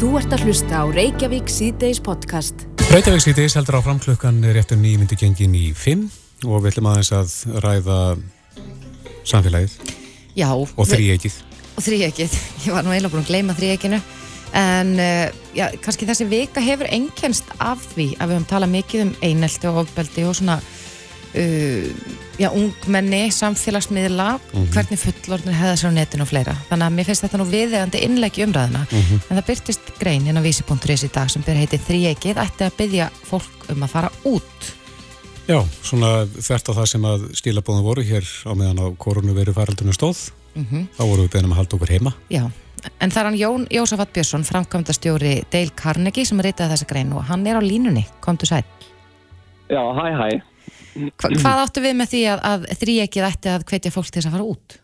Þú ert að hlusta á Reykjavík C-Days podcast. Reykjavík C-Days heldur á framklukkan réttum nýjmyndi gengin í 5 og við ætlum aðeins að ræða samfélagið. Já, og þrýegið. Og þrýegið, ég var nú eiginlega búin að gleyma þrýeginu en uh, já, kannski þessi vika hefur enkenst af því að við höfum talað mikið um einelti og ofbeldi og svona já, ungmenni, samfélagsmiðla mm -hmm. hvernig fullorðin hefða sér á netinu og fleira, þannig að mér finnst þetta nú viðegandi innleggi umræðina, mm -hmm. en það byrtist grein inn á vísi.is í dag sem byrja heiti þrýegið ætti að byggja fólk um að fara út? Já, svona þert á það sem að stílabóðum voru hér á meðan á korunu veru faraldunum stóð mm -hmm. þá voru við beðnum að halda okkur heima. Já, en það er hann Jón Jósafat Björnsson framkvæmdastjóri Dale Carnegie sem reytaði þessa grein og hann er á línunni, kom til sæl. Já, hæ hæ Hva, Hvað áttu við með því að, að þrýekið ætti að hvetja fólk til þess að fara út?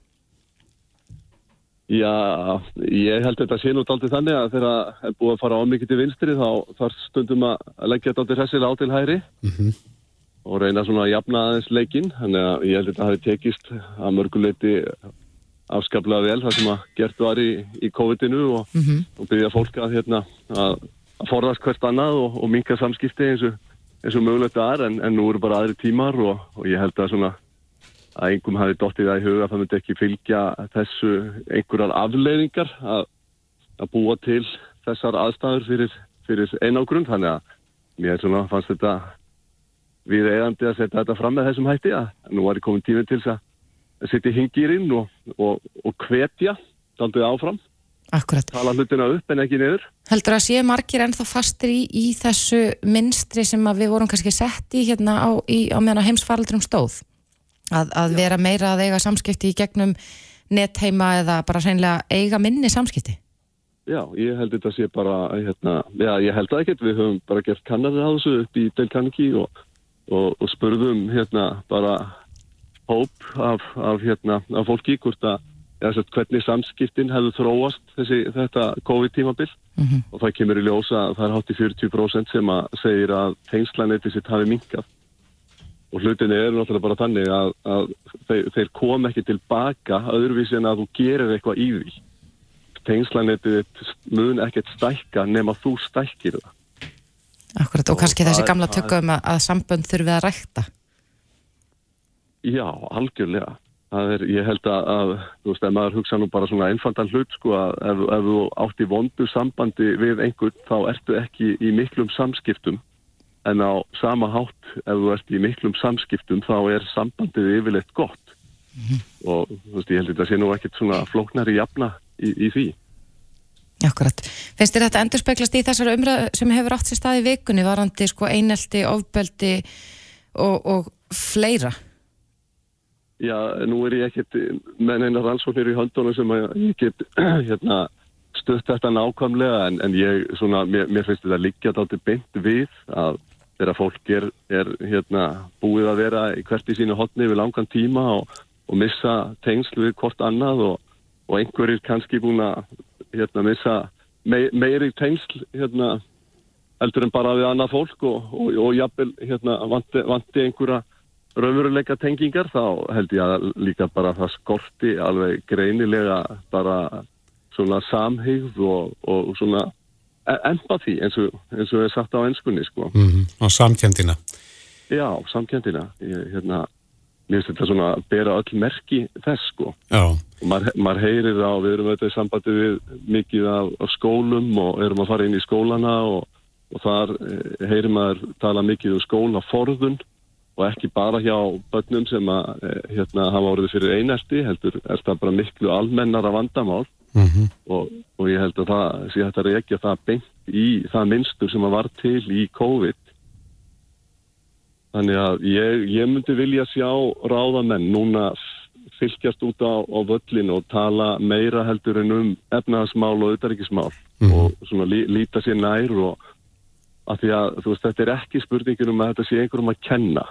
Já, ég held þetta sé nút aldrei þannig að þegar það er búið að fara ámikið til vinstri þá þarf stundum að leggja þetta aldrei hressilega á til hæri mm -hmm. og reyna svona að jafna aðeins leikin þannig að ég held þetta hafi tekist að mörguleiti afskaplega vel það sem að gert var í, í COVID-inu og, mm -hmm. og byggja fólk að, hérna, að forðast hvert annað og, og minka samskipti eins og, eins og mögulegt að er en, en nú eru bara aðri tímar og ég held að svona að einhverjum hafi dottið það í huga að það myndi ekki fylgja þessu einhverjar afleiðingar að, að búa til þessar aðstæður fyrir, fyrir einágrunn þannig að mér svona fannst þetta við eigandi að setja þetta fram með þessum hætti að nú var ég komin tíminn til þess að setja hingirinn og, og, og hvetja dandið áfram Akkurat. tala hlutina upp en ekki niður. Heldur að séu margir ennþá fastir í, í þessu minstri sem við vorum kannski sett í hérna á, í, á meðan heimsfaraldrum stóð? Að, að vera meira að eiga samskipti í gegnum nettheima eða bara hreinlega eiga minni samskipti? Já, ég held þetta sé bara hérna, já, ég held það ekkert, við höfum bara gert kannarinn á þessu upp í Delkaniki og, og, og spurðum hérna bara hóp af, af hérna, af fólki hvort að ja, hvernig samskiptin hefðu þróast þessi, þetta COVID-tímabill mm -hmm. og það kemur í ljósa að það er hátt í 40% sem að segir að tengslanetið sitt hafi minkað og hlutinni er náttúrulega bara þannig að, að þeir, þeir kom ekki tilbaka öðruvísi en að þú gerir eitthvað í því. Tengslanetið mun ekkert stækka nema þú stækkir það. Akkurat og, og kannski þessi gamla tökum að, að sambönd þurfið að rækta. Já, algjörlega er, ég held að, að þú veist, ef maður hugsa nú bara svona einfaldan hlut sko að ef, ef þú átt í vondu sambandi við einhvern þá ertu ekki í miklum samskiptum en á sama hátt ef þú ert í miklum samskiptum þá er sambandið yfirleitt gott mm -hmm. og þú veist ég held að þetta sé nú ekkert svona flóknari jafna í, í því Akkurat. Finnst þér þetta endur speglast í þessar umræð sem hefur átt sér stað í vikunni varandi sko einelti, ofbeldi og, og fleira? Já, nú er ég ekkert með neina rannsóknir í höndunum sem ég get hérna stutt þetta nákvæmlega en, en ég, svona, mér, mér finnst þetta líka dátir beint við að þegar fólk er, er hérna, búið að vera hvert í sínu hotni við langan tíma og, og missa tengslu við hvort annað og, og einhverjir kannski búin að hérna, missa me, meiri tengsl hérna, eldur en bara við annað fólk og, og jafnvel hérna, vanti, vanti einhverja raunveruleika tengingar þá held ég að líka bara það skorti alveg greinilega bara svona samhigð og, og svona e- empati eins og, eins og er sagt á ennskunni sko. Mm -hmm. Og samkjöndina. Já, samkjöndina. Ég, hérna, mér finnst þetta svona að bera öll merki þess sko. Já. Og maður, maður heyrir á, við erum auðvitað í sambandi við mikið af, af skólum og erum að fara inn í skólana og, og þar eh, heyrir maður tala mikið um skólaforðun og ekki bara hjá börnum sem að eh, hérna hafa orðið fyrir einelti, heldur er það bara miklu almennara vandamál mm -hmm. og, og ég held að það sé hægt að reykja það beint í það minnstur sem að var til í COVID þannig að ég, ég myndi vilja sjá ráðamenn núna fylgjast út á, á völlin og tala meira heldur en um efnaðasmál og auðaríkismál mm -hmm. og svona lí, líta sér nær og að því að veist, þetta er ekki spurningin um að þetta sé einhverjum að kenna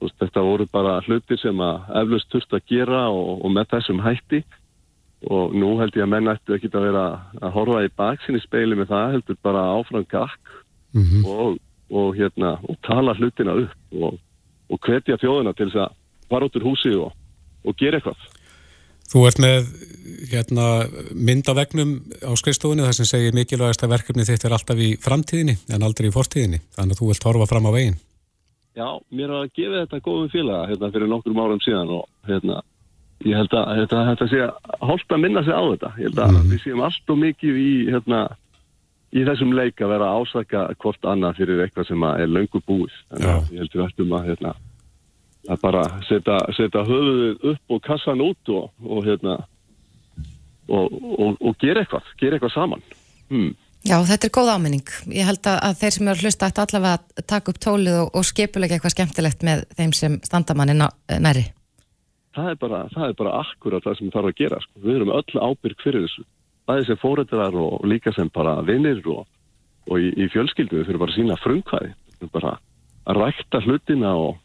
veist, þetta voru bara hlutir sem að eflust þurft að gera og, og með þessum hætti og nú held ég að menn ættu ekki að vera að horfa í baksinni speili með það heldur bara áfram gakk mm -hmm. og, og, hérna, og tala hlutina upp og, og hvetja þjóðuna til þess að fara út úr húsi og gera eitthvað Þú ert með hérna, mynd á skrifstofunni þar sem segir mikilvægast að verkefni þitt er alltaf í framtíðinni en aldrei í fortíðinni. Þannig að þú vilt horfa fram á veginn. Já, mér har gefið þetta góðum félaga hérna fyrir nokkrum árum síðan og hérna, ég held að þetta, þetta sé að að minna sig á þetta. Ég held að mm. við séum allt og mikið í, hérna, í þessum leik að vera að ásaka hvort annað fyrir eitthvað sem er löngu búið. Þannig að ég held að við ættum að, hérna, að bara setja, setja höfuðið upp og kassan út og, og hérna, og, og, og gera eitthvað, gera eitthvað saman. Hmm. Já, þetta er góð áminning. Ég held að, að þeir sem eru að hlusta ættu allavega að taka upp tólið og, og skipulega eitthvað skemmtilegt með þeim sem standamann er næri. Það er bara, það er bara akkurat það sem það þarf að gera. Sko. Við erum öll ábyrg fyrir þessu. Það er sem fórættirar og líka sem bara vinnir og, og í, í fjölskyldu við fyrir bara að sína frumkvæði. Við fyrir bara að rækta hlutina og,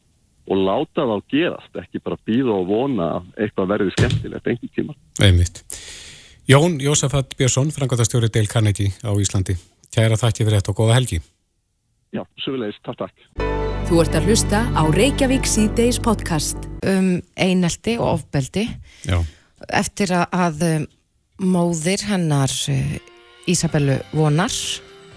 og láta það á gerast, ekki bara býða og vona eitthvað verði skemmtilegt einhvern tíma. Einmitt. Jón Jósafat Björnsson, frangotastjóri Dale Carnegie á Íslandi. Kæra þakki fyrir þetta og góða helgi. Já, sögulegis, takk, takk. Þú ert að hlusta á Reykjavík C-Days podcast. Um einelti og ofbeldi. Já. Eftir að um, móðir hennar uh, Ísabellu vonar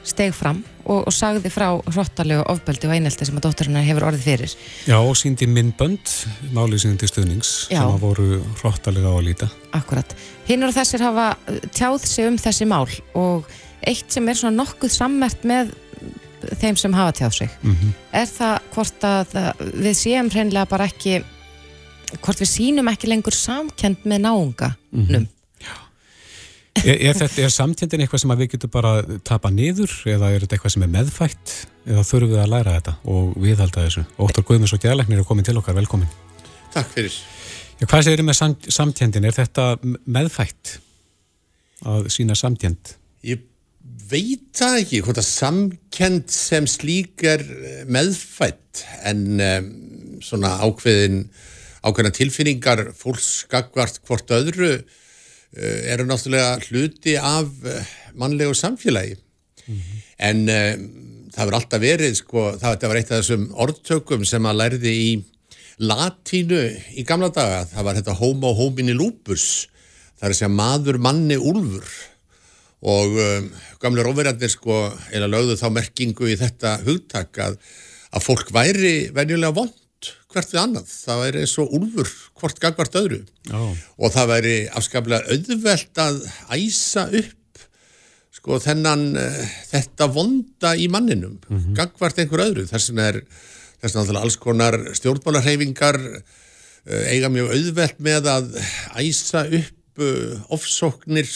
steg fram og, og sagði frá hróttalegu ofbeldi og einelti sem að dótturinn hefur orðið fyrir. Já, og síndi minnbönd, málið síndi til stuðnings Já. sem að voru hróttalega á að líta. Akkurat. Hinn og þessir hafa uh, tjáð sig um þessi mál og eitt sem er svona nokkuð sammert með þeim sem hafa tjáð sig mm -hmm. er það hvort að við séum hreinlega bara ekki hvort við sínum ekki lengur samkend með náunga mm -hmm. Er, er, er samtjöndin eitthvað sem við getum bara tapa niður eða er þetta eitthvað sem er meðfætt eða þurfum við að læra þetta og viðhalda þessu? Óttar Guðmunds og Gjærleiknir er komin til okkar, velkomin. Takk fyrir. Já, hvað segir þið með sam, samtjöndin? Er þetta meðfætt að sína samtjönd? Ég veit það ekki hvort að samkjönd sem slík er eh, meðfætt en um, svona ákveðin ákveðina tilfinningar fólksgagvart hvort öðru eru náttúrulega hluti af eh, mannlegu samfélagi mm -hmm. en um, það verður alltaf verið sko, það var eitt af þessum orðtökum sem að lærði í latínu í gamla daga, það var þetta homo homini lupus, það er að segja maður manni úlfur og um, gamle róverjandir sko eða lögðu þá merkingu í þetta hugtak að, að fólk væri venjulega vond hvert við annað, það væri eins og úlfur hvort gagvart öðru oh. og það væri afskaplega auðvelt að æsa upp sko þennan uh, þetta vonda í manninum mm -hmm. gagvart einhver öðru þess vegna er þess vegna alls konar stjórnmálarhefingar eh, eiga mjög auðvelt með að æsa upp uh, ofsóknir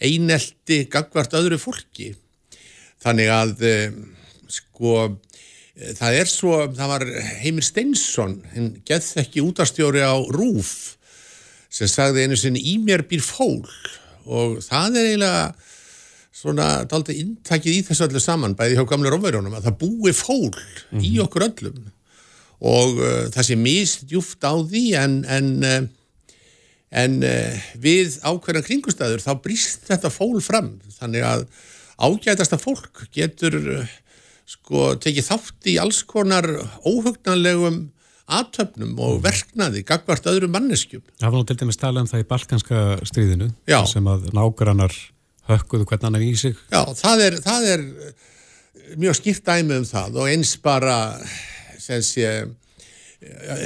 einelti gagvart öðru fólki þannig að sko það er svo, það var Heimir Steinsson, henn gett ekki útastjóri á Rúf sem sagði einu sinni í mér býr fól og það er eiginlega svona daldi intakið í þessu öllu saman bæði hjá gamle rómverjónum að það búi fól mm -hmm. í mhm. okkur öllum og uh, það sé mist djúft á því en, en, uh, en uh, við ákveðan kringustæður þá brýst þetta fól fram þannig að ágætasta fólk getur sko tekið þátt í alls konar óhugnanlegum aðtöfnum og verknaði gagvart öðrum manneskjum. Það var nú til dæmis talað um það í balkanska stríðinu Já. sem að nágrannar hökkuðu hvern annan í sig. Já, það er, það er mjög skipt dæmi um það og eins bara sé,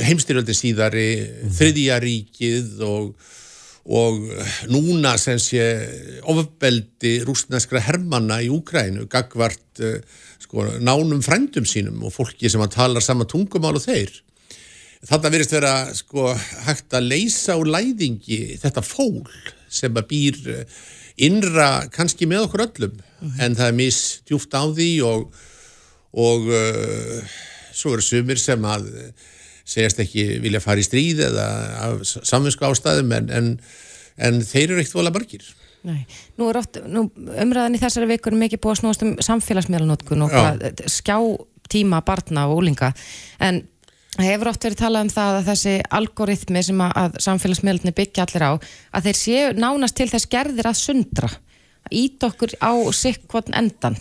heimstyrjaldi síðari, mm. þriðjaríkið og, og núna sem sé ofbeldi rúsneskra hermanna í Úkrænu gagvart uh, sko, nánum frændum sínum og fólki sem að tala sama tungumál og þeir. Þetta verist vera sko, hægt að leysa úr læðingi þetta fól sem að býr eh, innra kannski með okkur öllum mm -hmm. en það er misdjúft á því og, og uh, svo eru sumir sem að segjast ekki vilja fara í stríð eða samvinsku ástæðum en, en, en þeir eru eitt vola margir. Nei. Nú er oft, nú, umræðan í þessari vikur mikið búið að snúast um samfélagsmiðlanótkun og skjá tíma barna og úlinga en það hefur oft verið talað um það að þessi algoritmi sem að, að samfélagsmiðlunni byggja allir á að þeir séu nánast til þess gerðir að sundra ít okkur á sikkvotn endan.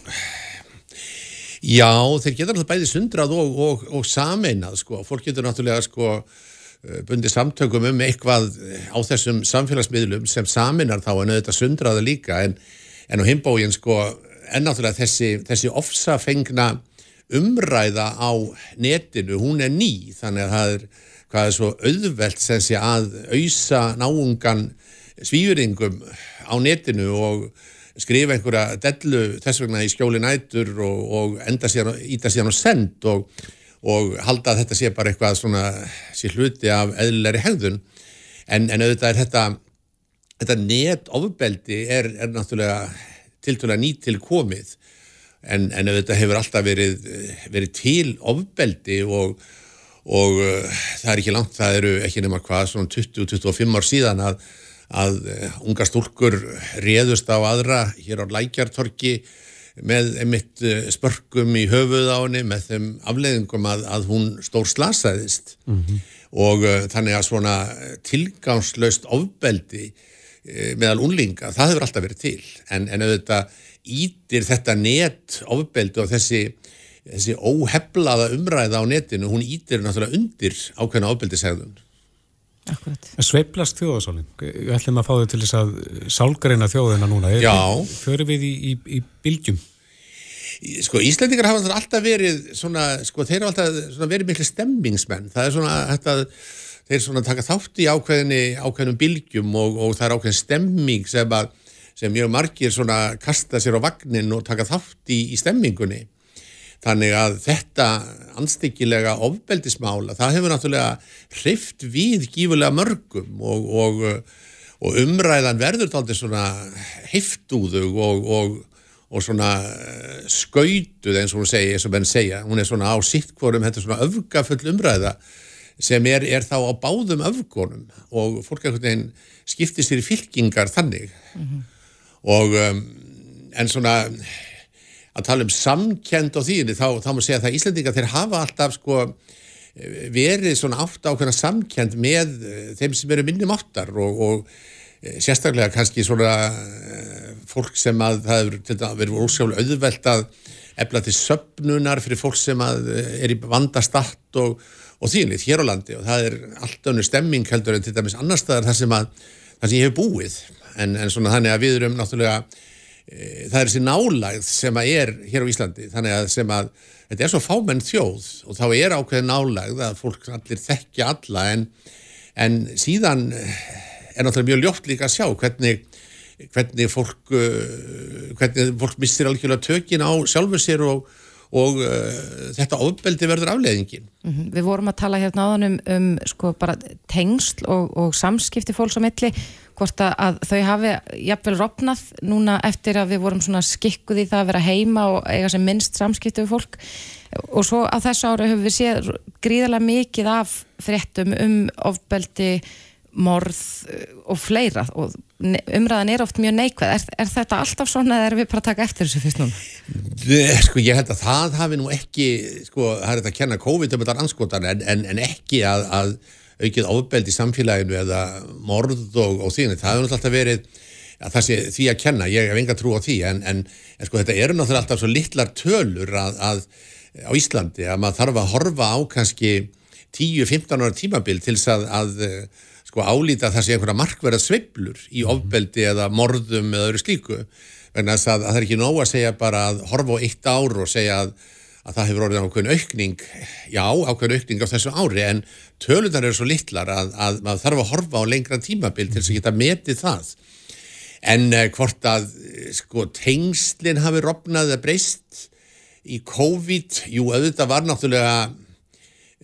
Já, þeir geta alltaf bæði sundrað og, og, og sameinað sko, fólk getur náttúrulega sko bundi samtökum um eitthvað á þessum samfélagsmiðlum sem saminar þá en auðvitað sundraða líka. En, en á himbógin sko en náttúrulega þessi, þessi ofsafengna umræða á netinu, hún er ný. Þannig að það er, hvað er svo auðvelt sem sé að auðsa náungan svíuringum á netinu og skrifa einhverja dellu þess vegna í skjóli nætur og, og enda síðan, íta síðan og send. Og, og halda að þetta sé bara eitthvað svona sé hluti af eðlilegri hegðun. En, en auðvitað er þetta þetta net ofbeldi er, er náttúrulega tiltúrulega nýtt til komið en, en þetta hefur alltaf verið, verið til ofbeldi og, og uh, það er ekki langt, það eru ekki nema hvað svona 20-25 ár síðan að, að uh, unga stúlkur réðust á aðra hér á lækjartorki með einmitt uh, spörkum í höfuð á henni með þeim afleiðingum að, að hún stór slasaðist mm -hmm. og þannig að svona tilgangslaust ofbeldi meðal unlinga, það hefur alltaf verið til. En, en auðvitað ítir þetta net ofbeldi og þessi, þessi óheflaða umræða á netinu, hún ítir náttúrulega undir ákveðna ofbeldisegðun. Sveiplast þjóðasólinn, við ætlum að fá þau til þess að sálgareina þjóðina núna, Já. fyrir við í, í, í bylgjum? Sko Íslandingar hafa alltaf verið svona, sko þeir hafa alltaf verið miklu stemmingsmenn, það er svona þetta, þeir svona taka þátt í ákveðinni ákveðinum bylgjum og, og það er ákveðin stemming sem að sem mjög margir svona kasta sér á vagnin og taka þátt í, í stemmingunni. Þannig að þetta anstíkilega ofbeldismála, það hefur náttúrulega hreift við gífulega mörgum og, og, og umræðan verður taldið svona heiftúðug og, og svona eh, skautuð eins og hún segja, eins og menn segja. Hún er svona á sittkvorum, þetta er svona öfgafull umræða sem er, er þá á báðum öfgonum og fólk ekkert einn skiptir sér í fylkingar þannig. Mm -hmm og um, en svona að tala um samkend á því þá, þá má segja að það Íslandinga þeir hafa alltaf sko verið svona átt ákveðna samkend með eh, þeim sem eru minnum áttar og, og eh, sérstaklega kannski svona eh, fólk sem að það verið ósjálega auðvelt að efla til söpnunar fyrir fólk sem að er í vandastatt og, og þínlið hér á landi. Og það er allt önnu stemming heldur en til dæmis annar staðar þar sem að það sem ég hef búið. En, en svona þannig að við erum náttúrulega það er þessi nálægð sem að er hér á Íslandi þannig að sem að þetta er svo fámenn þjóð og þá er ákveðin nálægð að fólk allir þekkja alla en, en síðan er náttúrulega mjög ljótt líka að sjá hvernig hvernig fólk uh, hvernig fólk mistir algjörlega tökin á sjálfur sér og, og uh, þetta ofbeldi verður afleðingin. Mm -hmm. Við vorum að tala hérna áðan um, um sko bara tengsl og, og samskipti fólks á milli hvort að þau hafi jafnvel rofnað núna eftir að við vorum svona skikkuð í það að vera heima og eiga sem minnst samskiptu við fólk. Og svo á þessu ára höfum við séð gríðarlega mikið af fréttum um ofbeldi, morð uh, og fleira. Og umræðan er oft mjög neikvæð. Er, er þetta alltaf svona eða er við bara að taka eftir þessu fyrst núna? Sko ég held að það hafi nú ekki sko það er þetta að kenna COVID um þetta anskotan en, en, en ekki að, að aukið ofbeld í samfélaginu eða morð og, og því, það hefur alltaf verið að það sé því að kenna, ég hef enga trú á því en, en, en sko þetta eru náttúrulega alltaf svo litlar tölur að, að á Íslandi að maður þarf að horfa á kannski 10-15 ára tímabil til þess að, að sko álýta það sé einhverja markverða sveiblur í mhm. ofbeldi eða morðum eða öðru slíku. Vegna að það er ekki nóg að segja bara að horfa á eitt ár og segja að að það hefur orðið ákveðin aukning, já, ákveðin aukning á þessu ári en tölunar eru svo litlar að, að maður þarf að horfa á lengra tímabil til þess að geta metið það. En uh, hvort að sko, tengslinn hafi rofnað eða breyst í COVID, jú, auðvitað var náttúrulega,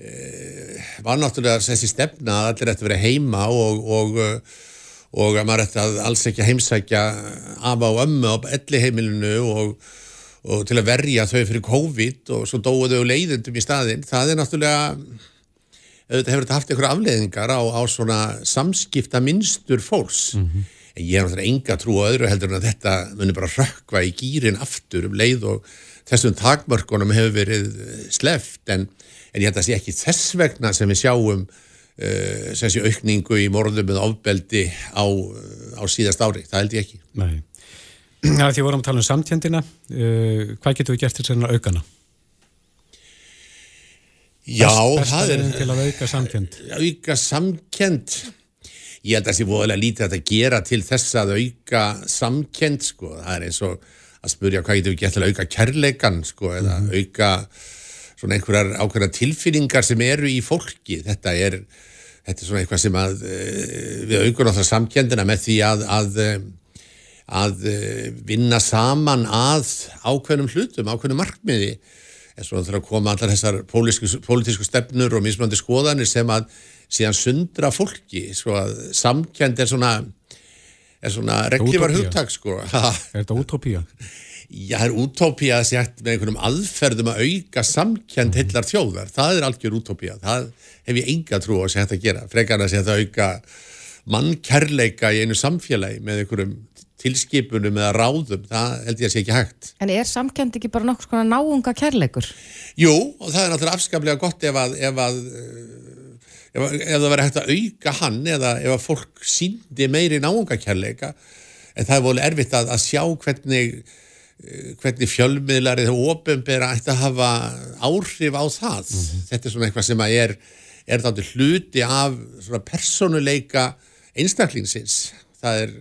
uh, var náttúrulega þessi stefna að allir ætti að vera heima og, og, og að maður ætti að alls ekki heimsækja af á ömmu á elli heimilinu og og til að verja þau fyrir COVID og svo dóðu þau leiðundum í staðin það er náttúrulega auðvitað hefur þetta haft einhverja afleiðingar á, á svona samskipta minnstur fólks mm -hmm. en ég er náttúrulega enga trú á öðru heldur en að þetta munir bara rökkva í gýrin aftur um leið og þessum takmörkunum hefur verið eh, sleft en, en ég held að það sé ekki þess vegna sem við sjáum uh, sem sé aukningu í morðum með ofbeldi á, á síðast ári, það held ég ekki Nei að því vorum að tala um samtjöndina uh, hvað getur við gert til svona aukana? Já, Best- það er til að auka samkjönd. auka samkend ég held að það sé voðalega lítið að gera til þess að auka samkend sko, það er eins og að spurja hvað getur við gert til að auka kærleikan sko, eða auka svona einhverjar ákveðna tilfinningar sem eru í fólki, þetta er þetta er svona eitthvað sem að eh, við aukum á það samkendina með því að að, eh, að eh, vinna saman að ákveðnum hlutum, ákveðnum markmiði en svo þarf að koma allar þessar pólitísku, stefnur og mismunandi skoðanir sem að síðan sundra fólki svo að samkend er svona er svona reglívar hugtak sko. Er þetta útópía? Já, það er útópía að hægt með einhvernum aðferðum að auka samkend heillar þjóðar, það er algjör útópía. Það hef ég enga trú á að sé hægt að gera. Frekar að sé hægt að auka mannkærleika í einu samfélagi með einhverjum tilskipunum eða ráðum, það held ég að sé ekki hægt En er samkend ekki bara nokkuð svona náunga kærleikur? Jú, og það er náttúrulega afskaplega gott ef að, ef að, eh, ef, að- ef það verið hægt að auka hann eða ef að fólk síndi meiri náungakærleika en það er volið erfitt að, að sjá hvernig eh, hvernig fjölmiðlar eða ofinbera ætti að hafa áhrif á það. Þetta er svona eitthvað sem að er, er þáttu hluti af svona persónuleika einstaklingsins. Það er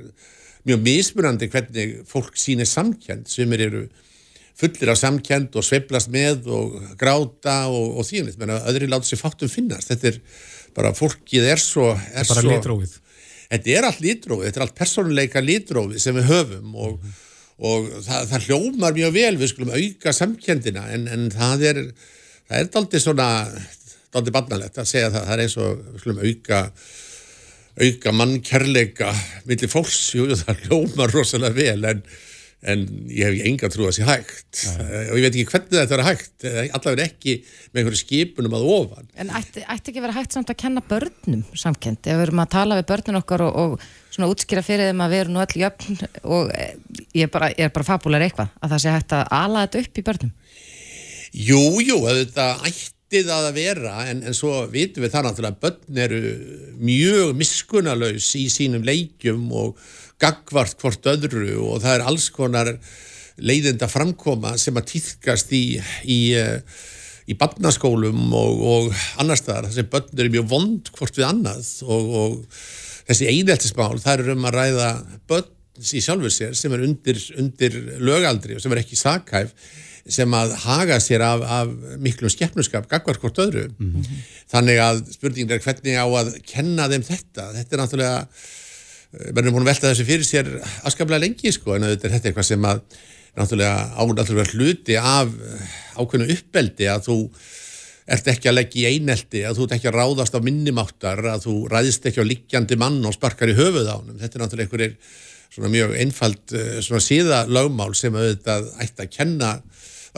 mjög mismunandi hvernig fólk sýnir samkjönd sem eru fullir af samkend og sveiflast með og gráta og, og þýjumist, menn að öðri láta sér fátum finnast. Þetta er bara, fólkið er svo... Er Bara svo, litrófið. Þetta er allt litrófið, þetta er allt persónuleika litrófið sem við höfum og, og það, það hljómar mjög vel, við skulum auka samkendina en, en það er, það er daldið svona, daldið barnalegt að segja það, það er eins og við skulum auka auka mannkærleika millir fólks, jú, það hljómar rosalega vel en, en ég hef enga trú að sé hægt uh, og ég veit ekki hvernig þetta er hægt allavega ekki með einhverju skipunum að ofan En ætti, ætti ekki vera hægt samt að kenna börnum samkend? Ef við erum að tala við börnin okkar og, og svona útskýra fyrir þeim að við erum nú öll jöfn og eh, ég er bara, er bara fabular eitthvað að það sé hægt að ala þetta upp í börnum. Jú, jú, þetta ætti það að vera en, en svo vitum við það náttúrulega að börn eru mjög miskunalaus í sínum leikjum og gagvart hvort öðru og það er alls konar leiðinda framkoma sem að týðkast í, í, eh, í barnaskólum og, og annar staðar þar sem börn eru mjög vond hvort við annað og, og þessi eineltismál, það er um að ræða börn í sjálfur sér sem er undir, undir lögaldri og sem er ekki sakhæf sem að haga sér af, af miklum skeppnuskap gagvar hvort öðru. Þannig að spurningin er hvernig á að kenna þeim þetta. Þetta er náttúrulega verður búin að velta þessu fyrir sér askaplega lengi sko en auðvitað er þetta eitthvað sem að náttúrulega á náttúrulega hluti af ákveðnu uppbeldi að þú ert ekki að leggja í einelti að þú ert ekki að ráðast á minnimáttar að þú ræðist ekki á liggjandi mann og sparkar í höfuð á hann þetta er náttúrulega einhverjir svona mjög einfald eh, svona síða lögmál sem auðvitað ætti að kenna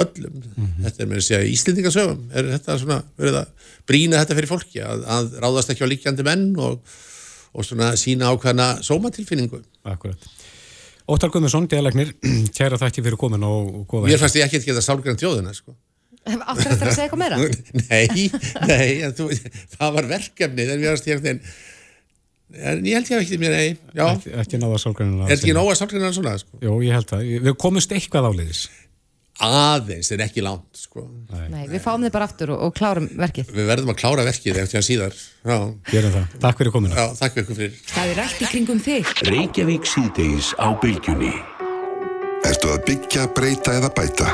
öllum þetta er með að segja Íslendingasögum er þetta svona verið að brína þetta fyrir fólki að, að ráðast ekki á liggjandi menn og, og svona sína ákveðna sómatilfinningu Akkurat. Óttar Guðmundsson, dialegnir, kæra þakki fyrir komin og, góða mér fannst ég ekki geta sálgræn þjóðina sko Áttur þetta að segja eitthvað meira? Nei, nei, þú, það var verkefni en mér varst ég en, ég held ég ekki mér, nei, já, Ekki, ekki náða sálgrænina er ekki nóga sálgræna svona, sko, Jó, ég held það. Við komumst eitthvað áleiðis. Aðeins en ekki langt, sko, Nei, við fáum þið bara aftur og, og klárum verkið. við verðum að klára verkið eftir að síðar, já, Gerum það. Takk fyrir komina. já, ykkur fyrir. Það er allt í kringum þig. Reykjavík síðdeis á bylgjunni. Ertu að byggja, breyta eða bæta?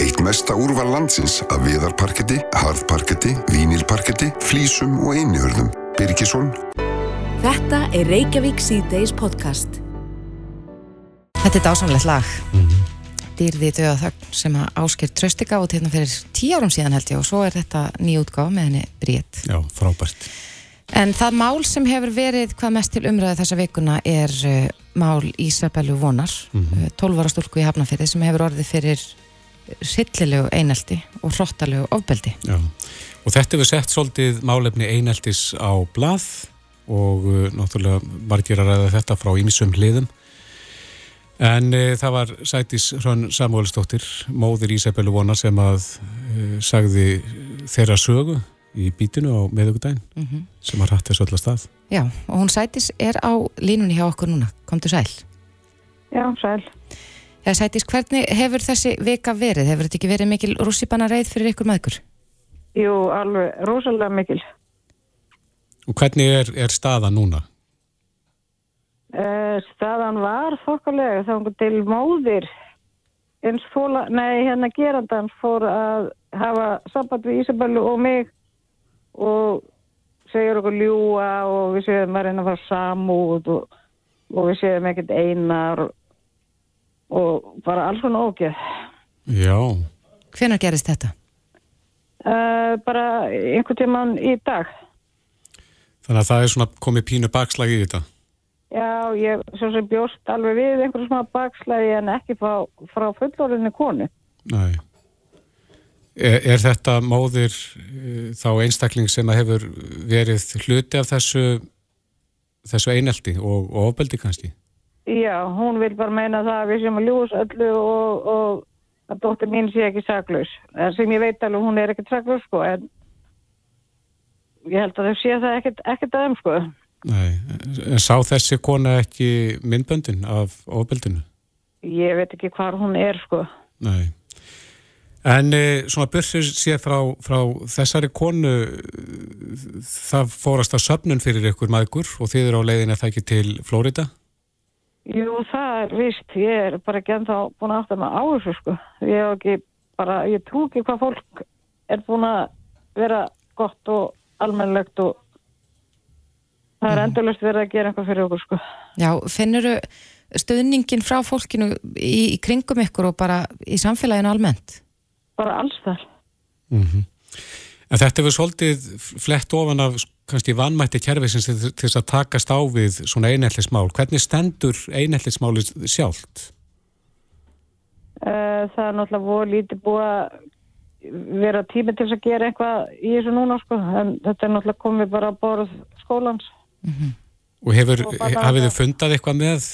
Eitt mesta úrval landsins af viðarparketti, harðparketti, vínilparketti, flísum og einjörðum. Birgisson, Þetta er Reykjavík síðdeis podcast. Þetta er dásamlegt lag. Dýrði döða þögn sem að ásker trösti gátt hérna fyrir tíu árum síðan held ég og svo er þetta nýjútgáð með henni Bríett. Já, frábært. En það mál sem hefur verið hvað mest til umræðu þessa vikuna er uh, mál Ísabellu Vonar, mm 12 ára stúlku í Hafnafyrði sem hefur orðið fyrir sillilegu einelti og hrottalegu ofbeldi. Já. Og þetta hefur sett svolítið málefni eineltis á blað og uh, náttúrulega margir að ræða þetta frá ímissum hliðum. En uh, það var Sætis Hrönn Samuelsdóttir, móðir Ísabellu Vonar sem að uh, sagði þeirra sögu í bítinu á meðugudaginn sem að rætti þessu öll að stað. Já, og hún sætis er á línunni hjá okkur núna. Komdu sæl. Já, sæl. Já, sætis, hvernig hefur þessi vika verið? Hefur þetta ekki verið mikil rússipanna reið fyrir ykkur maður? Jú, alveg rosalega mikil. Og hvernig er, er staða núna? Uh, staðan var þokkalega þá til móðir eins fóla, nei hérna gerandans fór að hafa samband við Ísabellu og mig og segjur okkur ljúa og við séum að reyna að fara samúð og, og við séum ekkert einar og, bara alls svona ógeð. Já. Hvenær gerist þetta? Uh, bara einhvern tíman í dag. Þannig að það er svona komið pínu bakslag í þetta? Já, ég svo sem bjóst alveg við einhverjum smá bakslægi en ekki frá, frá fullorðinni konu. Nei. Er, er þetta móðir uh, þá einstakling sem hefur verið hluti af þessu, þessu einelti og, og ofbeldi kannski? Já, hún vil bara meina það að við séum að ljús öllu og, og að dóttir mín sé ekki saklaus. En sem ég veit alveg, hún er ekki saklaus sko, en ég held að þau sé það ekkert, ekkert aðeins sko. Nei, en sá þessi kona ekki myndböndin af ofbeldinu? Ég veit ekki hvað hún er sko. Nei. En e, svona börsir sér frá, frá þessari konu, það fórast að söpnun fyrir ykkur maður og þið eru á leiðin að það ekki til Flórida? Jú, það er vist, ég er bara ekki ennþá búin að átta mig á þessu sko. Ég hef ekki bara, ég trú ekki hvað fólk er búin að vera gott og almennlegt og það er endurlust verið að gera eitthvað fyrir okkur sko. Já, finnur stöðningin frá fólkinu í, í kringum ykkur og bara í samfélaginu almennt? Bara alls þar. Mm -hmm. En þetta hefur svolítið flett ofan af kannski vannmætti kerfisins til þess að takast á við svona einhellismál. Hvernig stendur einhellismáli sjálft? Uh, það er náttúrulega voru lítið búið að vera tími til þess að gera eitthvað í þessu núna sko, en þetta er náttúrulega komið bara að borð skólans. Mm -hmm. Og hefur, hafið þið fundað eitthvað með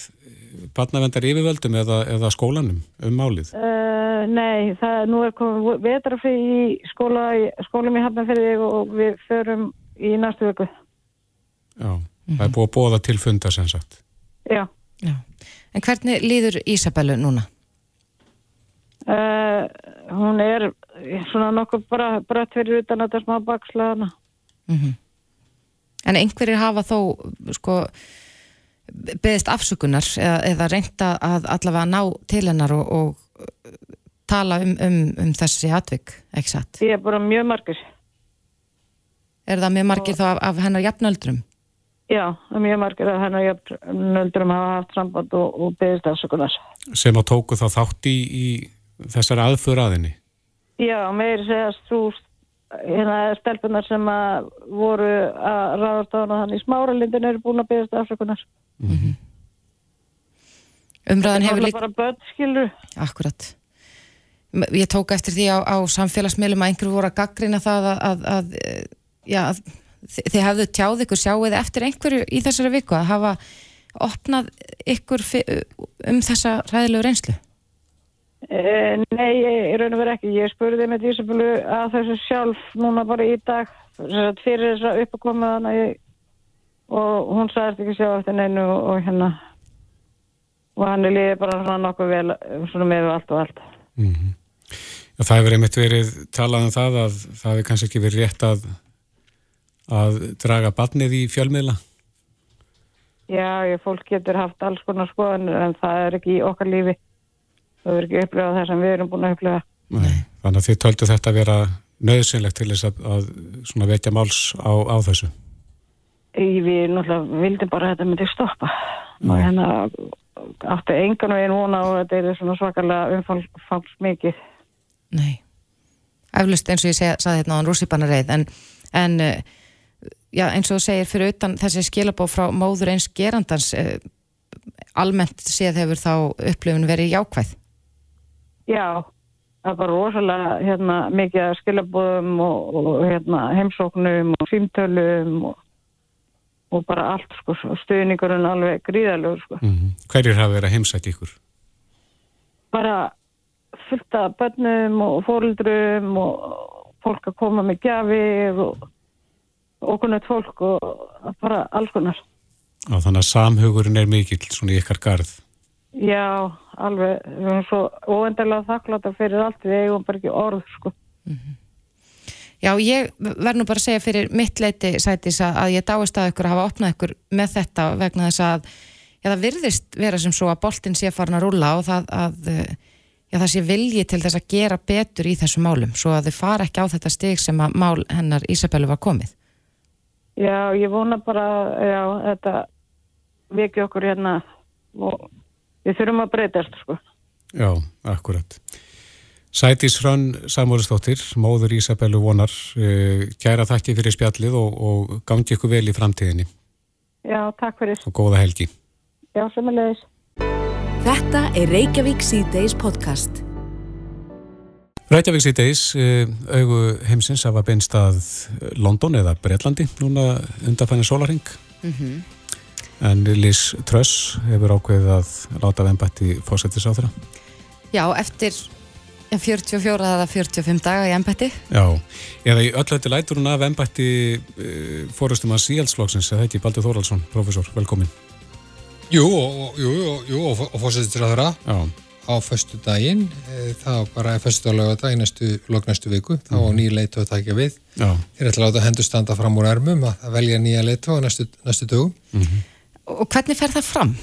barnavendar yfirvöldum eða, eða skólanum um málið? Uh, nei, það nú er komið vetrafrið í skóla, skólum í Hafnarferði og við förum í næstu vöku. Já, mm -hmm. það er búið að bóða til fundar sem sagt. Já. Já. En hvernig líður Ísabellu núna? Uh, hún er svona nokkuð bara brött fyrir utan að það er smá bakslaðana. Mhm. Mm En einhverjir hafa þó sko beðist afsökunar eða, eða reynda að allavega ná til hennar og, og tala um, um, um þessi atvik, ekki satt? Ég er bara mjög margir. Er það mjög margir og... þá af, af hennar jafnöldrum? Já, mjög margir af hennar jafnöldrum hafa haft samband og, og beðist afsökunar. Sem að tóku þá þátt í, í þessari aðföraðinni? Já, meir segast þú hérna stelpunar sem að voru að ráðast á hana þannig smáralindin eru búin að beðast afsökunar. Mm -hmm. Umræðan hefur líka bara börn, skilur Akkurat Ég tók eftir því á, á samfélagsmiðlum að einhverju voru að gaggrina það að, að, að, já, að þið hafðu tjáð ykkur sjáuð eftir einhverju í þessari viku að hafa opnað ykkur um þessa ræðilegu reynslu? Eh, nei, ég raun og verið ekki. Ég spurði með Ísabelu að þessu sjálf núna bara í dag fyrir þess að uppakoma þannig og hún sagðist ekki sjá eftir neinu og, og hérna og hann er líðið bara svona nokkuð vel svona með allt og allt. Mm -hmm. Já, það hefur einmitt verið talað um það að það hefur kannski ekki verið rétt að að draga barnið í fjölmiðla? Já, ég, fólk getur haft alls konar skoðan en það er ekki í okkar lífi þau verður ekki upplegað það sem við erum búin að upplega. Nei, þannig að þið töldu þetta að vera nöðsynlegt til þess að, að svona vekja máls á, á þessu? Við náttúrulega vildum bara að þetta myndi stoppa Nei. og hérna áttu engan veginn vona og þetta er svona svakalega umfalls mikið. Nei, eflust eins og ég sagði hérna á hann rússipannareið en, en já, eins og þú segir fyrir utan þessi skilabóð frá móður eins gerandans almennt séð hefur þá upplifun verið jákvæð? Já, það var rosalega hérna, mikið skilabóðum og, og hérna, heimsóknum og símtölum og, og bara allt sko, stuðningurinn alveg gríðalegur sko. Mm -hmm. Hverjir hafa verið að heimsætt ykkur? Bara fullt af bönnum og fórildrum og fólk að koma með gjafir og okkunnett fólk og bara alls konar. Og þannig að samhugurinn er mikill svona í ykkar garð? Já, alveg, við erum svo óendarlega þakkláta fyrir allt, við eigum bara ekki orð, sko. Mm -hmm. Já, ég verð nú bara að segja fyrir mitt leiti sætis að, ég dáist að ykkur að hafa opnað ykkur með þetta vegna þess að já, það virðist vera sem svo að boltin sé farin að rúla og það, að, já, það sé vilji til þess að gera betur í þessu málum svo að þið fara ekki á þetta stig sem að mál hennar Ísabellu var komið. Já, ég vona bara, já, þetta veki okkur hérna og við þurfum að breytast, sko. Já, akkurat. Sætis Hrönn Samúristóttir, móður Ísabellu vonar, uh, kæra þakki fyrir spjallið og, og gangi ykkur vel í framtíðinni. Já, takk fyrir. Og góða helgi. Já, semulegis. Þetta er Reykjavík C-Days podcast. Reykjavík síðdeis, augu heimsins hafa beinst að London eða Breitlandi núna undanfænir sólaring. Mm -hmm. En Liz Truss hefur ákveðið að láta vembætti fósættis á þeirra. Já, eftir 44 eða 45 daga í embætti. Já, eða í öllu þetta lætur hún af embætti uh, fórustum að síaldsflokksins, eða ekki Baldur Þóraldsson, profesor, velkomin. Jú, og, jú, jú, jú, og, og fósættis á þeirra. Já á föstu daginn, það bara er föstu daglega í næstu, lognæstu viku þá mm. nýja leitu að takja við Já. er ætla að láta hendur standa fram úr ermum að velja nýja leitu á næstu, næstu dögum mm -hmm. Og hvernig fer það fram?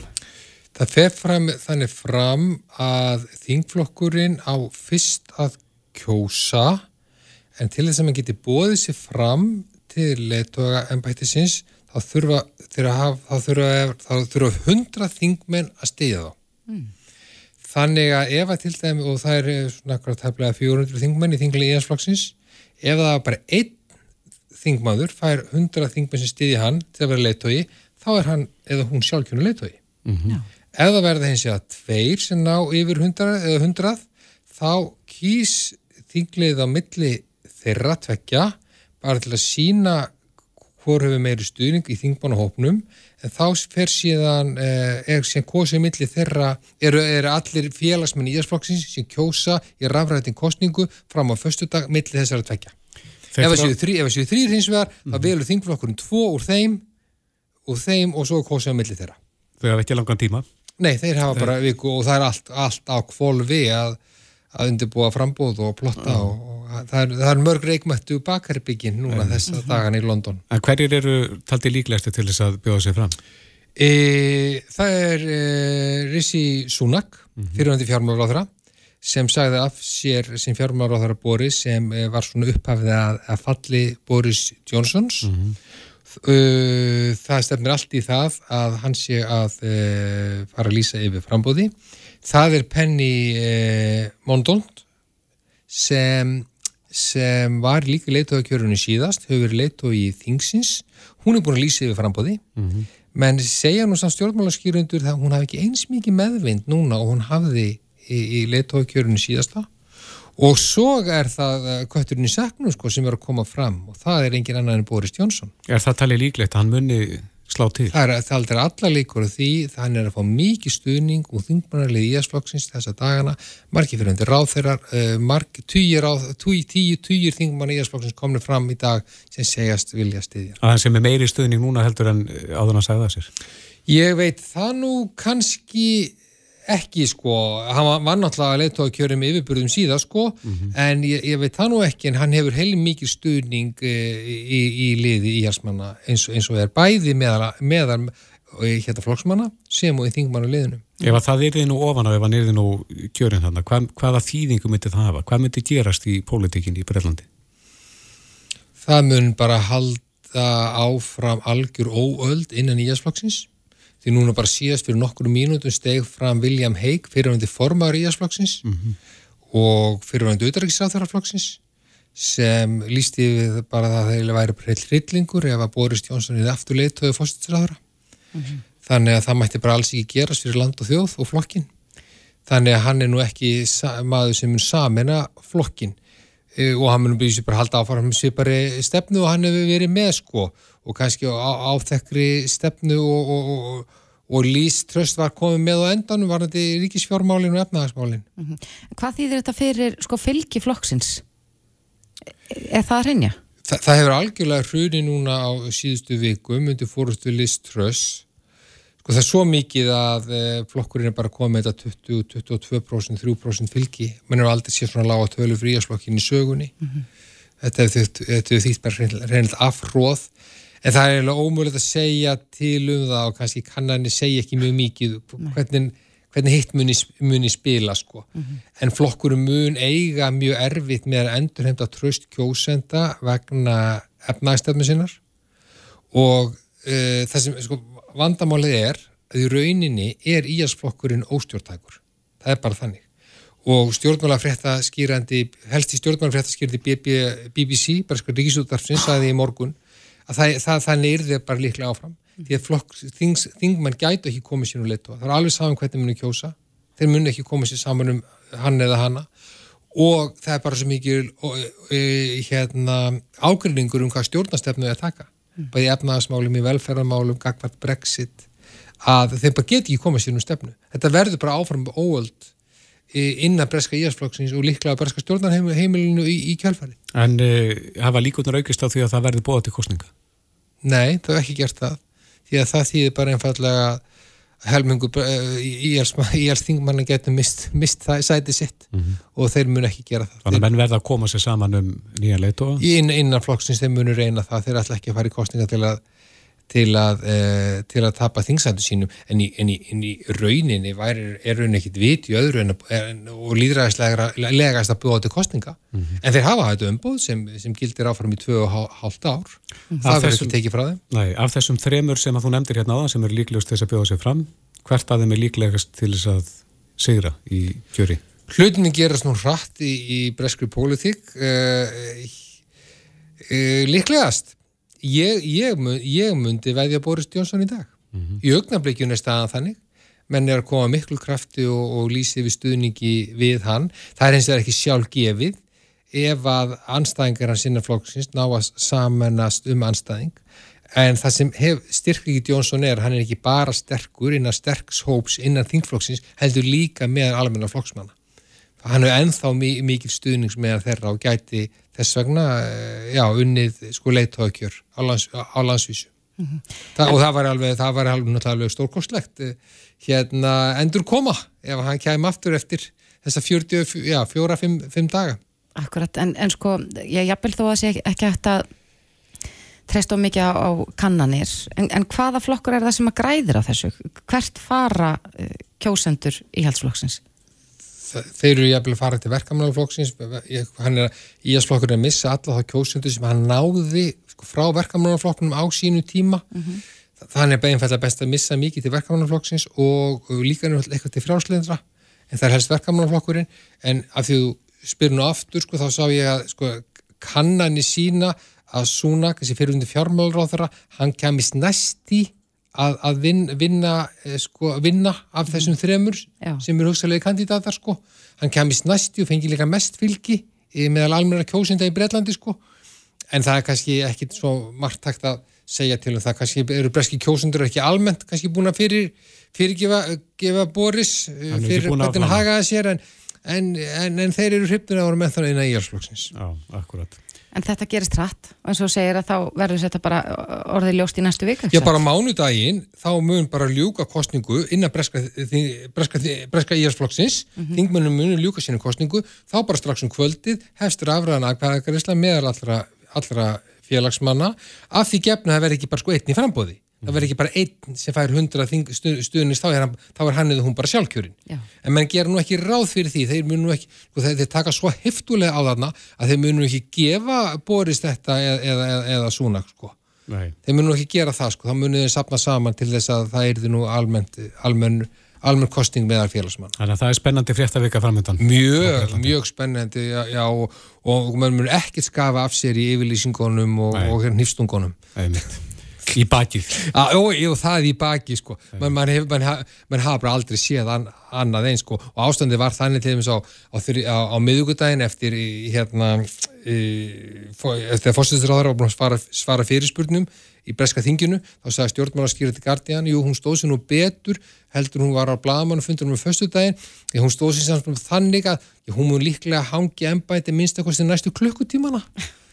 Það fer fram, þannig fram að þingflokkurinn á fyrst að kjósa en til þess að maður geti bóðið sér fram til leituaga ennbættisins þá þurfa, þurfa, þá þurfa hundra þingmenn að stiðja þá mm. Þannig að ef að til dæmi, og það er svona akkurat tefnilega 400 þingmenn í þingli íhansflokksins, ef það bara einn þingmaður fær 100 þingmenn sem stiði hann til að vera leittói, þá er hann eða hún sjálfkjönu leittói. Mm -hmm. Ef það verða hins að tveir sem ná yfir 100 eða 100, þá kýs þinglið á milli þeirra tvekja bara til að sína hvor hefur meiri stuðning í þingbánahópnum en þá fer síðan eh, er síðan kosið millir þeirra eru, eru allir félagsmenn í Ísflokksins sem kjósa í rafræðin kostningu fram á förstu dag millir þessara tvekja ef það séu þrý, þrýr hins vegar mm. þá velur þingflokkurinn tvo úr þeim úr þeim og svo kosið millir þeirra Þau hafa ekki langan tíma Nei, þeir hafa þeir... bara viku og það er allt, allt á kvolvi að, að undirbúa frambóð og plotta mm. og, og það er, er mörg reikmættu bakarbyggin núna mm. þessa dagan í London En hverjir eru taldi líklegasti til þess að bjóða sig fram? E, það er e, Rissi Sunak -hmm. fyrirvændi fjármálaráðra sem sagði af sér sem fjármálaráðra Boris sem e, var svona upphafið að, að falli Boris Johnsons -hmm. Það stefnir allt í það að hann sé að e, fara að lýsa yfir frambóði það er Penny e, Mondont sem sem var líka leittóðakjörunni síðast, hefur verið leittóð í Þingsins, hún er búin að lýsa yfir frambóði, mm -hmm. menn segja nú samt stjórnmálaskýrundur að hún hafi ekki eins mikið meðvind núna og hún hafði í, í leittóðakjörunni síðasta og svo er það kvöturinn í seknum sko, sem er að koma fram og það er engin annar en Boris Jónsson. Er það talið líklegt að hann munni slá til? Það er, það er allar líkur því, þannig er að fá mikið stuðning og þingmannarlið í æsflokksins þessa dagana, margir fyrir undir ráð þeirra, margir, týjir tíu, týjir þingmann í æsflokksins komni fram í dag sem segjast vilja stiðja. Að það sem er meiri stuðning núna heldur en áður að segja það sér? Ég veit það nú kannski ekki sko, hann var náttúrulega leittóð að kjörum yfirburðum síðan sko mm -hmm. en ég, ég veit það nú ekki en hann hefur heil mikið stuðning e, í, í liði í jærsmanna eins, eins og er bæði meðal, meðal hérna flokksmanna sem og í þingmannu liðinu. Ef að það er þið nú ofan á ef hann er þið nú kjörin þannig, hvað, hvaða þýðingu myndi það hafa? Hvað myndi gerast í pólitíkinni í Brellandi? Það mun bara halda áfram algjör óöld innan í jærsflokksins því núna bara síðast fyrir nokkru mínútum steg fram William Hague fyrirvændi formaður í Ísflokksins mm -hmm. og fyrirvændi auðvitaðriksráþaraflokksins sem lísti við bara það að það væri heilt hryllingur ef að Boris Jónsson er aftur leiðtöðu fórstisræðara mm -hmm. þannig að það mætti bara alls ekki gerast fyrir land og þjóð og flokkin þannig að hann er nú ekki maður sem mun samena flokkin e, og hann mun byrja sér bara halda áfram bara stefnu og hann hefur verið með sko og kannski á, áþekri stefnu og, og, og, og Lís Tröst var komið með á endanum var þetta ríkisfjármálin og efnahagsmálin mm -hmm. Hvað þýðir þetta fyrir sko, fylgi flokksins? Er það að reynja? Þa, það hefur algjörlega hruni núna á síðustu vikum undir fórustu Lís Tröst sko það er svo mikið að e, flokkurinn er bara komið með þetta 20, 22%, 3% fylgi mann er aldrei sér svona lága tölu fríasflokkin í sögunni mm -hmm. þetta hefur þýtt bara reynilega afhróð en það er eiginlega ómögulegt að segja til um það og kannski kannanir segja ekki mjög mikið hvernig, hvernig hitt muni, muni spila sko. Mm -hmm. en flokkurum mun eiga mjög erfitt með að endurheimta tröst kjósenda vegna efnægstefnu sinnar og uh, það sem sko, vandamálið er að í rauninni er íhalsflokkurinn óstjórntækur það er bara þannig og stjórnmálafrétta skýrandi helst í stjórnmálafrétta skýrandi BBC, bara sko ríkisúttarfsins aðið í morgun að það, það, þannig er þið bara líklega áfram. Mm. því að flokk, þings, þingmann gætu ekki komið sér um leitu. Það er alveg saman hvernig muni kjósa. Þeir muni ekki komið sér saman um hann eða hanna og það er bara svo mikið e, hérna, ágrinningur um hvað stjórnastefnu er að taka. Mm. bæði efnaðasmálum í velferðarmálum gagvart brexit að þeir bara geti ekki komið sér um stefnu. Þetta verður bara áfram óöld innan breska íhalsflokksins og líklega breska stjórnarheimilinu í, í kjálfari. En uh, hafa líkunar aukist á því að það verði bóða til kostninga? Nei, það hef ekki gert það því að það þýðir bara einfallega helmingu íhalsþingmanna getur mist, mist það sæti sitt mm -hmm. og þeir mun ekki gera það. Þannig að menn verða að koma sér saman um nýja leitu? Inn, innan flokksins þeir munur reyna það, þeir ætla ekki að fara í kostninga til að til að, uh, til að tapa þingsættu sínum en í, en í, en í rauninni væri, er rauninni ekkit vit í öðru en, og líðræðislegast að búa á til kostninga mm -hmm. en þeir hafa þetta umbúð sem, sem gildir áfram í 2,5 ár mm -hmm. það verður ekki tekið frá þeim Nei, af þessum þremur sem að þú nefndir hérna á það sem eru líklegast þess að bjóða sér fram hvert að þeim er líklegast til þess að sigra í kjöri? Hlutinni gerast nú hratt í, í breskri pólitík uh, uh, líklegast ég, ég, ég myndi veðja Boris Jónsson í dag. Mm -hmm. í augnablikjun er staðan þannig. Menn er að koma miklu krafti og, og lýsi við stuðningi við hann. Það er eins og það er ekki sjálf gefið ef að anstæðingar hans innan flokksins ná að samennast um anstæðing en það sem styrklegið Jónsson er, hann er ekki bara sterkur innan sterkshóps innan þingflokksins heldur líka með almenna flokksmanna hann er ennþá mikið stuðnings með þeirra og gæti þess vegna, eh, já, unnið sko leittóðkjör á, lands, á landsvísu mm -hmm. Þa, og það var alveg það var alveg, alveg stórkostlegt eh, hérna endur koma ef hann kæm aftur eftir þessa 40, já, fjóra, fimm, fimm daga Akkurat, en, en sko ég jafnvel þó að sé ekki hægt að treyst á mikið á, kannanir en, en hvaða flokkur er það sem að græðir á þessu? Hvert fara uh, kjósendur í halsflokksins? Þeir eru jæfnilega farið til verkamannaflokksins hann er íhalsflokkurinn að missa alla þá kjósundu sem hann náði sko, frá verkamannaflokkunum á sínu tíma mm -hmm. þannig er beginfælla best að missa mikið til verkamannaflokksins og líka eitthvað til frjálsleindra en það er helst verkamannaflokkurinn en af því þú spyrir nú aftur sko, þá sá ég að sko, kannani sína að Súnak, þessi fyrirhundi fjármálur á hann kemist næst í að, að vin, vinna, eh, sko, vinna af þessum þremur Já. sem eru hugsalegi kandidatar sko. hann kemist næsti og fengi líka mest fylgi meðal almenna kjósinda í Breitlandi sko. en það er kannski ekki svo margtækt að segja til um það kannski eru breski kjósundur ekki almennt kannski búin að fyrir, fyrirgefa Boris eh, fyrir hvernig hann hagaði sér en, en, en, en þeir eru hrypnir að voru með þannig í íhalsflokksins Já, akkurat En þetta gerist hratt. Og eins og segir að þá verður þetta bara orðið ljóst í næstu vika. Já, bara mánudaginn þá mun bara ljúka kostningu innan breska, breska, breska íhalsflokksins, mm -hmm. þingmennum mun ljúka sínu kostningu, þá bara strax um kvöldið hefstur afræðan aðkvæðakarisla meðal allra, allra félagsmanna. Af því gefna það verður ekki bara sko einn í frambóði það verður ekki bara einn sem fær hundra stuðnist, þá er hann, þá er hann eða hún bara sjálfkjörin. Já. En mann ger nú ekki ráð fyrir því, þeir munu ekki, sko, þeir, þeir taka svo heftulega á þarna að þeir munu ekki gefa Boris þetta eða, eða, eða, eða svona, sko. Nei. Þeir munu ekki gera það, sko, þá munu þeir sapna saman til þess að það er nú almennt, almenn, almenn kosting meðal félagsmann. Þannig að það er spennandi fréttavika framöndan. Mjög, mjög spennandi, já, já og, og mann mun ekki skafa af sér í yfirlýsingunum og, og nýfstungunum. Það er mitt. Í bakið. Jú, það í bakið sko. Man, man, hef, man, man hafa bara aldrei séð an, annað einn sko. Og ástandi var þannig til þess að á, á, á miðugudaginn eftir hérna eftir að fórstæðisraður var að svara, svara fyrirspurnum í breska þinginu, þá sagði stjórnmálaskýrið til Guardian, jú, hún stóð sér nú betur heldur hún var á blagamann og fundur hún með föstu daginn, því hún stóð sér samt þannig að hún múið líklega hangi ennbæti minnst eitthvað sem næstu klukkutímana.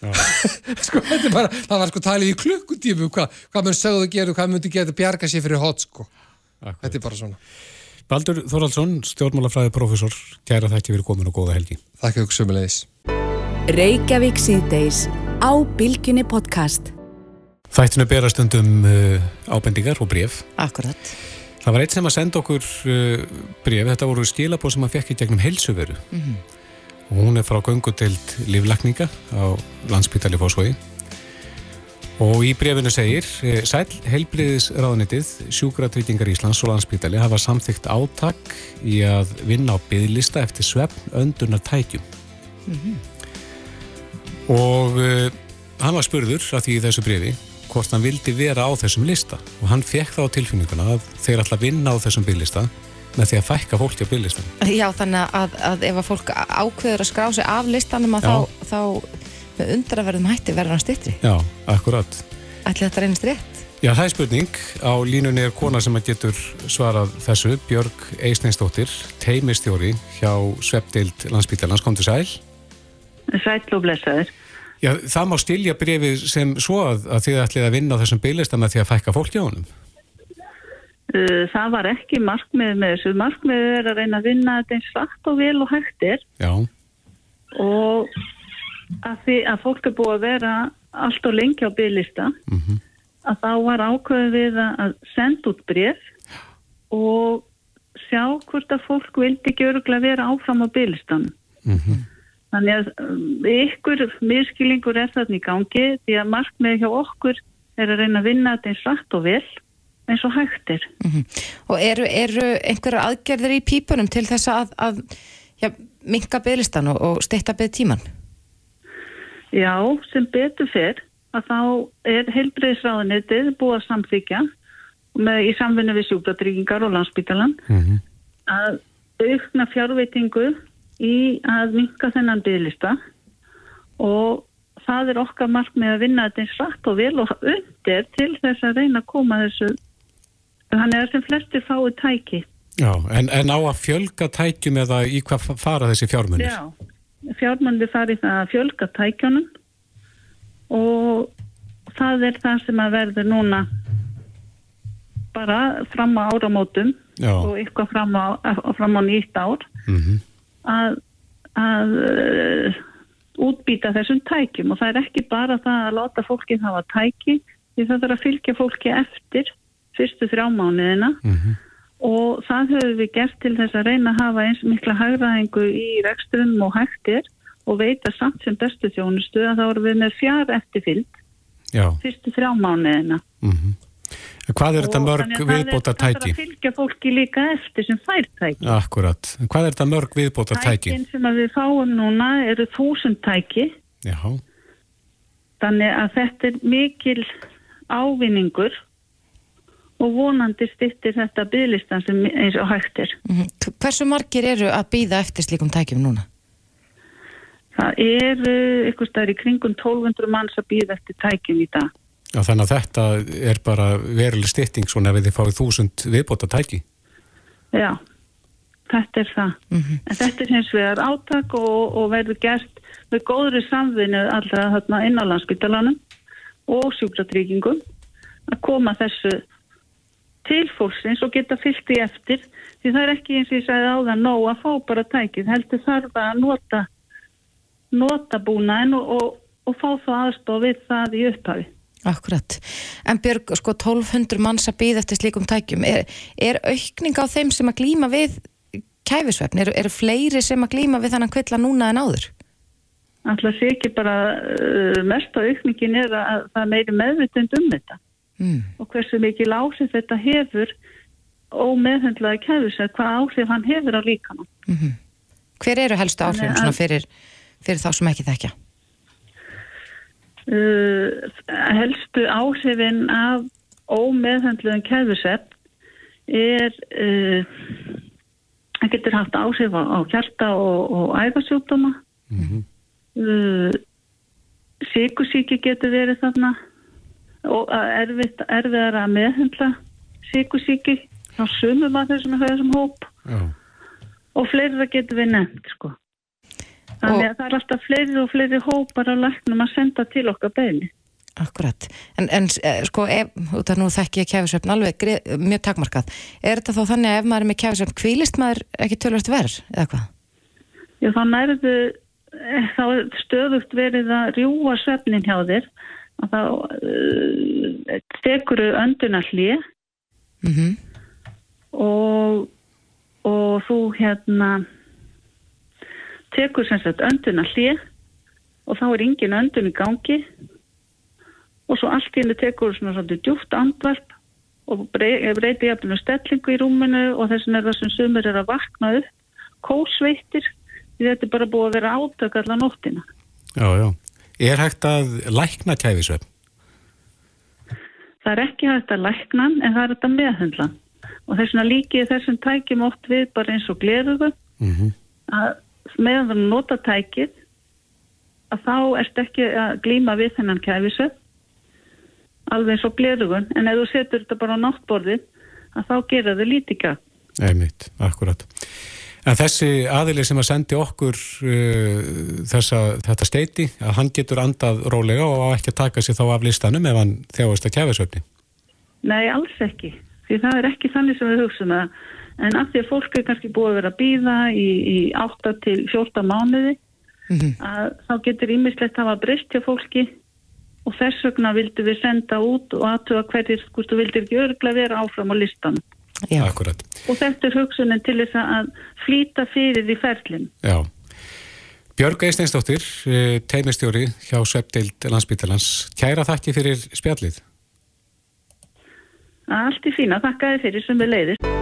Sko, bara, það var sko talið í klukkutímu hvað, hvað mann sögðu að gera og hvað myndi geta bjarga sér fyrir hot sko. þetta er bara svona. Baldur Þoraldsson, stjórnmálafræði profesor, kæra þætti fyrir komin og góða helgi. Þakka ykkur sömulegis Þættinu bera stundum uh, ábendingar og bref. Akkurat. Það var eitt sem að senda okkur uh, bref, þetta voru skilabóð sem hann fekk í gegnum heilsuveru. Mhm. Og hún er frá göngudeld líflakninga á landsbytali fósvogi. Og í brefinu segir, eh, Sæl heilbriðisráðnitið, sjúkratryggingar Íslands og landsbytali hafa samþygt átak í að vinna á byðlista eftir svefn öndunar tækjum. Og uh, hann var spurður að því í þessu brefi hvort hann vildi vera á þessum lista og hann fekk það á tilfinninguna að þeir ætla að vinna á þessum bygglista með því að fækka fólki á bygglistan. Já, þannig að, að ef að fólk ákveður að skrá sig af listanum að þá, þá með undraverðum hætti verður hann styttri. Já, akkurat. Ætli þetta reynist rétt? Já, það er spurning. Á línunni er kona sem að getur svarað þessu, Björg Eisneinsdóttir, teimistjóri hjá Svepdild Landsbítalans, kom til sæl. Sæll og blessaður. Já, það má stilja brefið sem svo að, að þið ætlið að vinna á þessum bygglista með því að fækka fólki á honum. Uh, Það var ekki markmið með þessu. Markmiðið er að reyna að vinna þetta eins rætt og vel og hægt er Já, og að, því, að fólk er búið að vera allt og lengi á bygglista að þá var ákveðið við að- senda út bref og sjá hvort að fólk vildi ekki örgulega vera áfram á bygglistan. Þannig að um, ykkur miskilingur er þarna í gangi því að markmiðið hjá okkur er að reyna að vinna þetta eins rætt og vel eins og hægt er. Og eru, eru einhverjar aðgerðir í pípunum til þess að, að já, minka bygglistan og, og steytta byggð tíman? Já, sem betur fyrr að þá er heilbreyðisráðunitið búið að samþykja með, í samvinni við sjúkratryggingar og landsbítalan að aukna fjárveitingu í að minka þennan bygglista og það er okkar markmið að vinna þetta eins rætt og vel og undir til þess að reyna að koma þessu þannig að sem flestir fái tæki. já. En, en á að fjölga tækjum eða í hvað fa- fara þessi fjármunir? Já, fjármannir farið það að fjölga tækjónum og það er það sem að verður núna bara fram á áramótum Já. og eitthvað fram á, fram á nýtt ár Mhm. Að, að uh, útbýta þessum tækjum. Og það er ekki bara það að láta fólkið hafa tæki því það þarf að fylgja fólki eftir fyrstu þrjá mánuðina. Og það höfum við gert til þess að reyna að hafa eins mikla hagraðingu í reksturinn og hægtir og veita samt sem bestu þjónustu að þá erum við með fjár eftirfylg fyrstu þrjá mánuðina. En Hvað er þetta mörg þannig að það er- viðbóta tæki? að fylgja fólki líka eftir sem fær tæki. Akkurat. Hvað er þetta mörg viðbóta tæki? Tækin sem að við fáum núna eru þúsund tæki Já, þannig að þetta er mikil ávinningur og vonandi stittir þetta bygglistan sem eins og hægt er. Mhm. Hversu margir eru að býða eftir slíkum tækjum núna? Það eru ykkur staðar í kringum 1200 manns að býða eftir tækjum í dag. Já, þannig að þetta er bara veruleg stytting svona ef þið fáið þúsund viðbóta tæki. Já, þetta er það. En þetta er hins vegar átak og, og verður gert með góðri samvinnu allra þarna inn á landspítalanum og sjúkratryggingum að koma þessu til fólksins og geta fyllt í eftir því það er ekki eins og ég sagði áðan nóg að fá bara tækið, heldur þarf að nota nota búnaðin og, og, og fá þá aðstof við það í upphafi. Akkurat. En Björg, sko 1200 manns að býða eftir slíkum tækjum. Er, er aukning á þeim sem að glýma við kæfisvefn? Eru er fleiri sem að glýma við þannig kvilla núna en áður? Alltaf sé ekki bara uh, mest á aukningin er að það meiri meðvitund um þetta Mm. og hversu mikil áhrif þetta hefur ómeðhendlaði kæfisvefn, hvað áhrif hann hefur á líkamann. Hver eru helstu að- svona fyrir, fyrir þá sem ekki þekkja? Uh, helstu áhrifin af ómeðhendluðum kæfisvefn er það getur haft áhrif á, á hjarta og, og æfarsjúkdóma uh, síkusíki getur verið þarna og að erfitt, erfiðar að meðhendla síkusíki þá sumum að þessum þessum hóp. Já. og fleira getur við nefnt sko Þannig að það er alltaf fleiri og fleiri hópar á læknum að senda til okkar beini. Akkurat. En, en eh, sko, ef, út af nú þekki ég kæfisvefn alveg mjög takmarkað. Er þetta þá þannig að ef maður er með kæfisvefn, kvílist maður ekki tölvöld verð, eða hvað? Já, þá nærðu eh, þá er stöðugt verið að rjúa svefnin hjá þér að þá uh, tekur önduna hlið Mhm. og, og þú hérna tekur sem sagt önduna hlið og þá er engin öndun í gangi. Og svo allt í henni tekur svona svolítið djúft andvarp og brey- breyti jafninu stellingu í rúminu og þess vegna er það sem sumir er að vakna upp. Kósveittir því þetta er bara búið að vera átök allan nóttina. Já, já. Er hægt að lækna kæfisvefn? það er ekki hægt að lækna en það er þetta meðhundla og þess vegna líkið þessum tækjum oft við bara eins og glerugu Mm að meðan þú nota tækið að þá ert ekki að glíma við þennan kæfisvefn alveg eins og glerugun en ef þú setur þetta bara á náttborðið að þá gera þau lítika Einmitt, akkurat. En þessi aðili sem að sendi okkur uh, þessa, þetta steiti, að hann getur andað rólega og á ekki að taka sér þá af listanum ef hann þjáast að kæfisvefni. Nei, alls ekki. Því það er ekki þannig sem við hugsaum það. En af því að fólk er kannski búið að vera að býða í, í 8 til 14 mánuði, að þá getur ímislegt hafa breyst hjá fólki og þess vegna vildu við senda út og aðtuga hverjir, hvort þú vildir ekki örgla vera áfram á listanum. Já. Akkurat. Og þetta er hugsunin til þess að flýta fyrir því ferlinn. Já. Björg Eisteinsdóttir, uh, teimistjóri hjá Sveppdeild Landsbítalans. Kæra þakki fyrir spjallið. Allt í fína, þakka þið fyrir sem við leiðist.